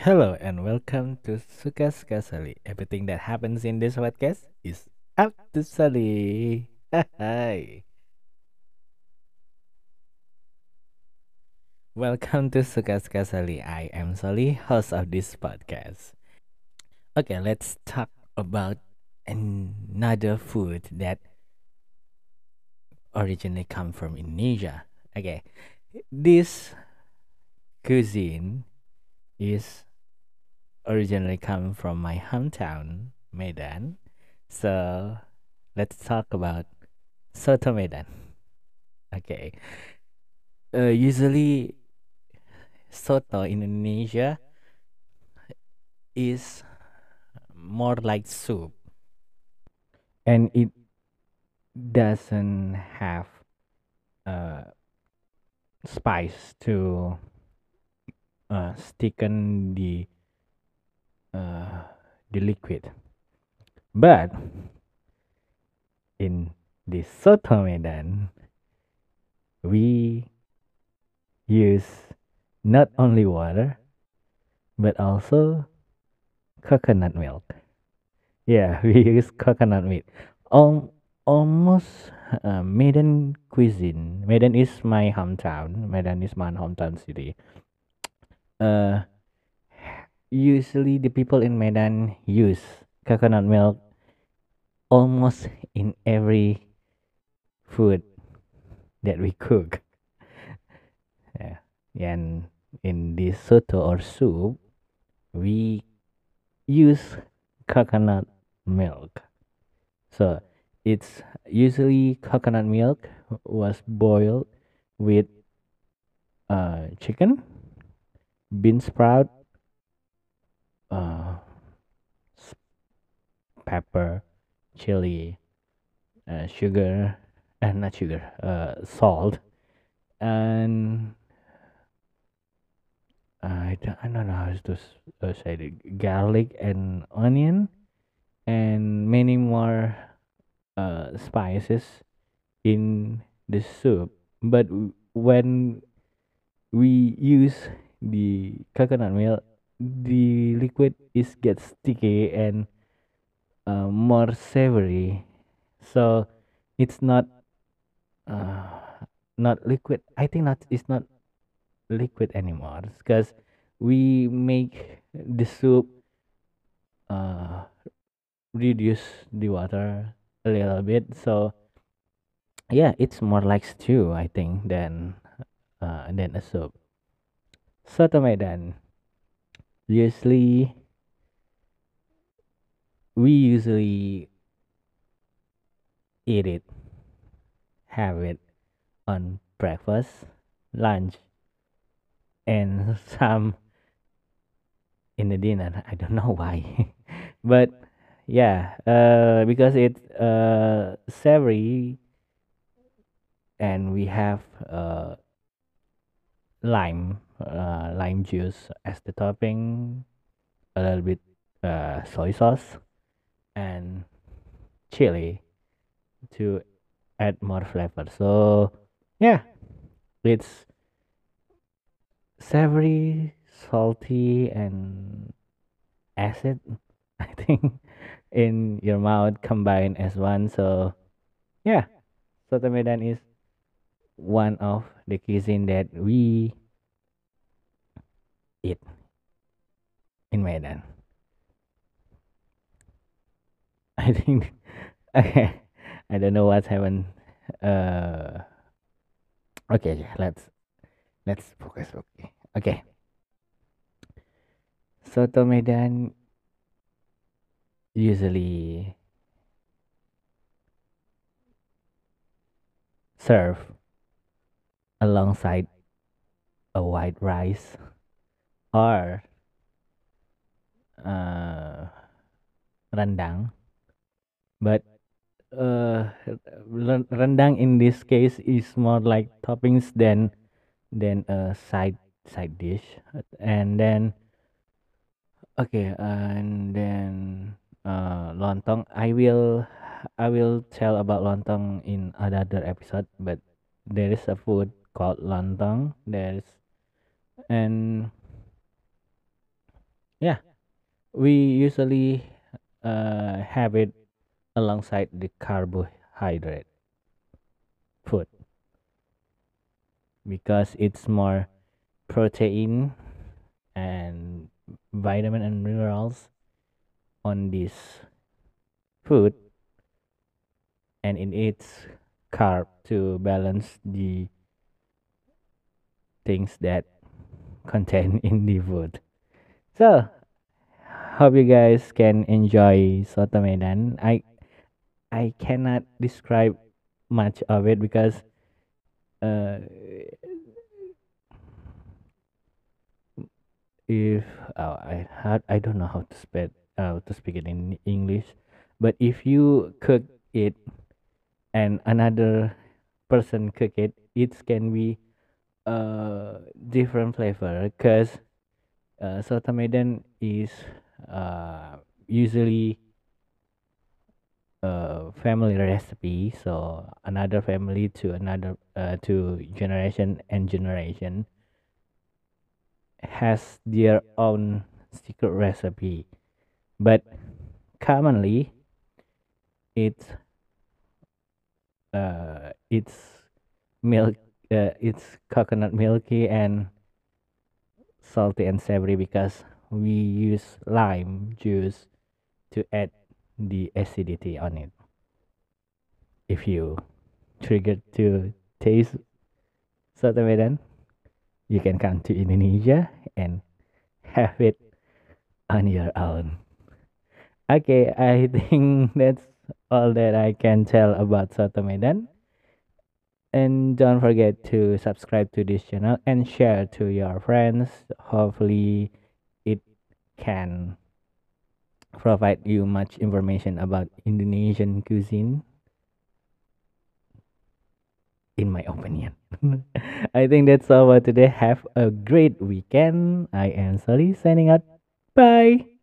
Hello and welcome to Sukas Suka Sali. Everything that happens in this podcast is up to Sali. Hi. Welcome to Sukas Suka Sali. I am Sali, host of this podcast. Okay, let's talk about another food that originally come from Indonesia. Okay, this cuisine is originally come from my hometown, Medan. So let's talk about Soto Medan. Okay. Uh, usually, soto in Indonesia is more like soup, and it doesn't have uh, spice to uh, thicken the uh, the liquid. But in the soto medan, we use not only water but also coconut milk. Yeah, we use coconut milk. Al- almost uh, Medan cuisine. Medan is my hometown. Medan is my hometown city. Uh, usually the people in Medan use coconut milk almost in every food that we cook. Yeah. And in this soto or soup, we use coconut milk. So it's usually coconut milk was boiled with uh, chicken, bean sprout, uh, pepper, chili, uh, sugar, and not sugar, uh, salt, and I don't, I don't know how to uh, say it, garlic and onion, and many more uh, spices in the soup. But when we use the coconut milk, the liquid is gets sticky and uh, more savory. So it's not uh, not liquid. I think not it's not liquid anymore because we make the soup uh, reduce the water a little bit. So yeah, it's more like stew I think than uh, than a soup. Soto Medan. Usually we usually eat it, have it on breakfast, lunch, and some in the dinner. I don't know why, but yeah, uh, because it's uh savory and we have uh lime, uh, lime juice as the topping, a little bit uh soy sauce and chili to add more flavor. So yeah, it's savory, salty, and acid. I think in your mouth combined as one. So yeah, soto Medan is one of the cuisine that we eat in Medan. I think okay, I don't know what's happened. Uh, okay, let's let's focus. Okay, okay. Soto Medan usually serve alongside a white rice or uh, rendang, but uh, ren- rendang in this case is more like toppings than than a side side dish, and then okay, and then uh, lontong. I will I will tell about lontong in another episode, but there is a food called lontong. There's and Yeah, we usually uh, have it alongside the carbohydrate food because it's more protein and vitamin and minerals on this food and it eats carb to balance the things that contain in the food. So hope you guys can enjoy soto medan. I I cannot describe much of it because uh, if uh, I had I don't know how to speak uh, to speak it in English, but if you cook it and another person cook it, it can be uh different flavor because uh, soto medan is uh usually a family recipe. So another family to another uh, to generation and generation has their own secret recipe. But commonly it's uh it's milk uh, it's coconut milky and salty and savory because we use lime juice to add the acidity on it. If you trigger to taste soto medan you can come to indonesia and have it on your own. Okay i think that's all that i can tell about soto medan and don't forget to subscribe to this channel and share to your friends. Hopefully it can provide you much information about indonesian cuisine. In my opinion. I think that's all for today. Have a great weekend. I am Sali signing out. Bye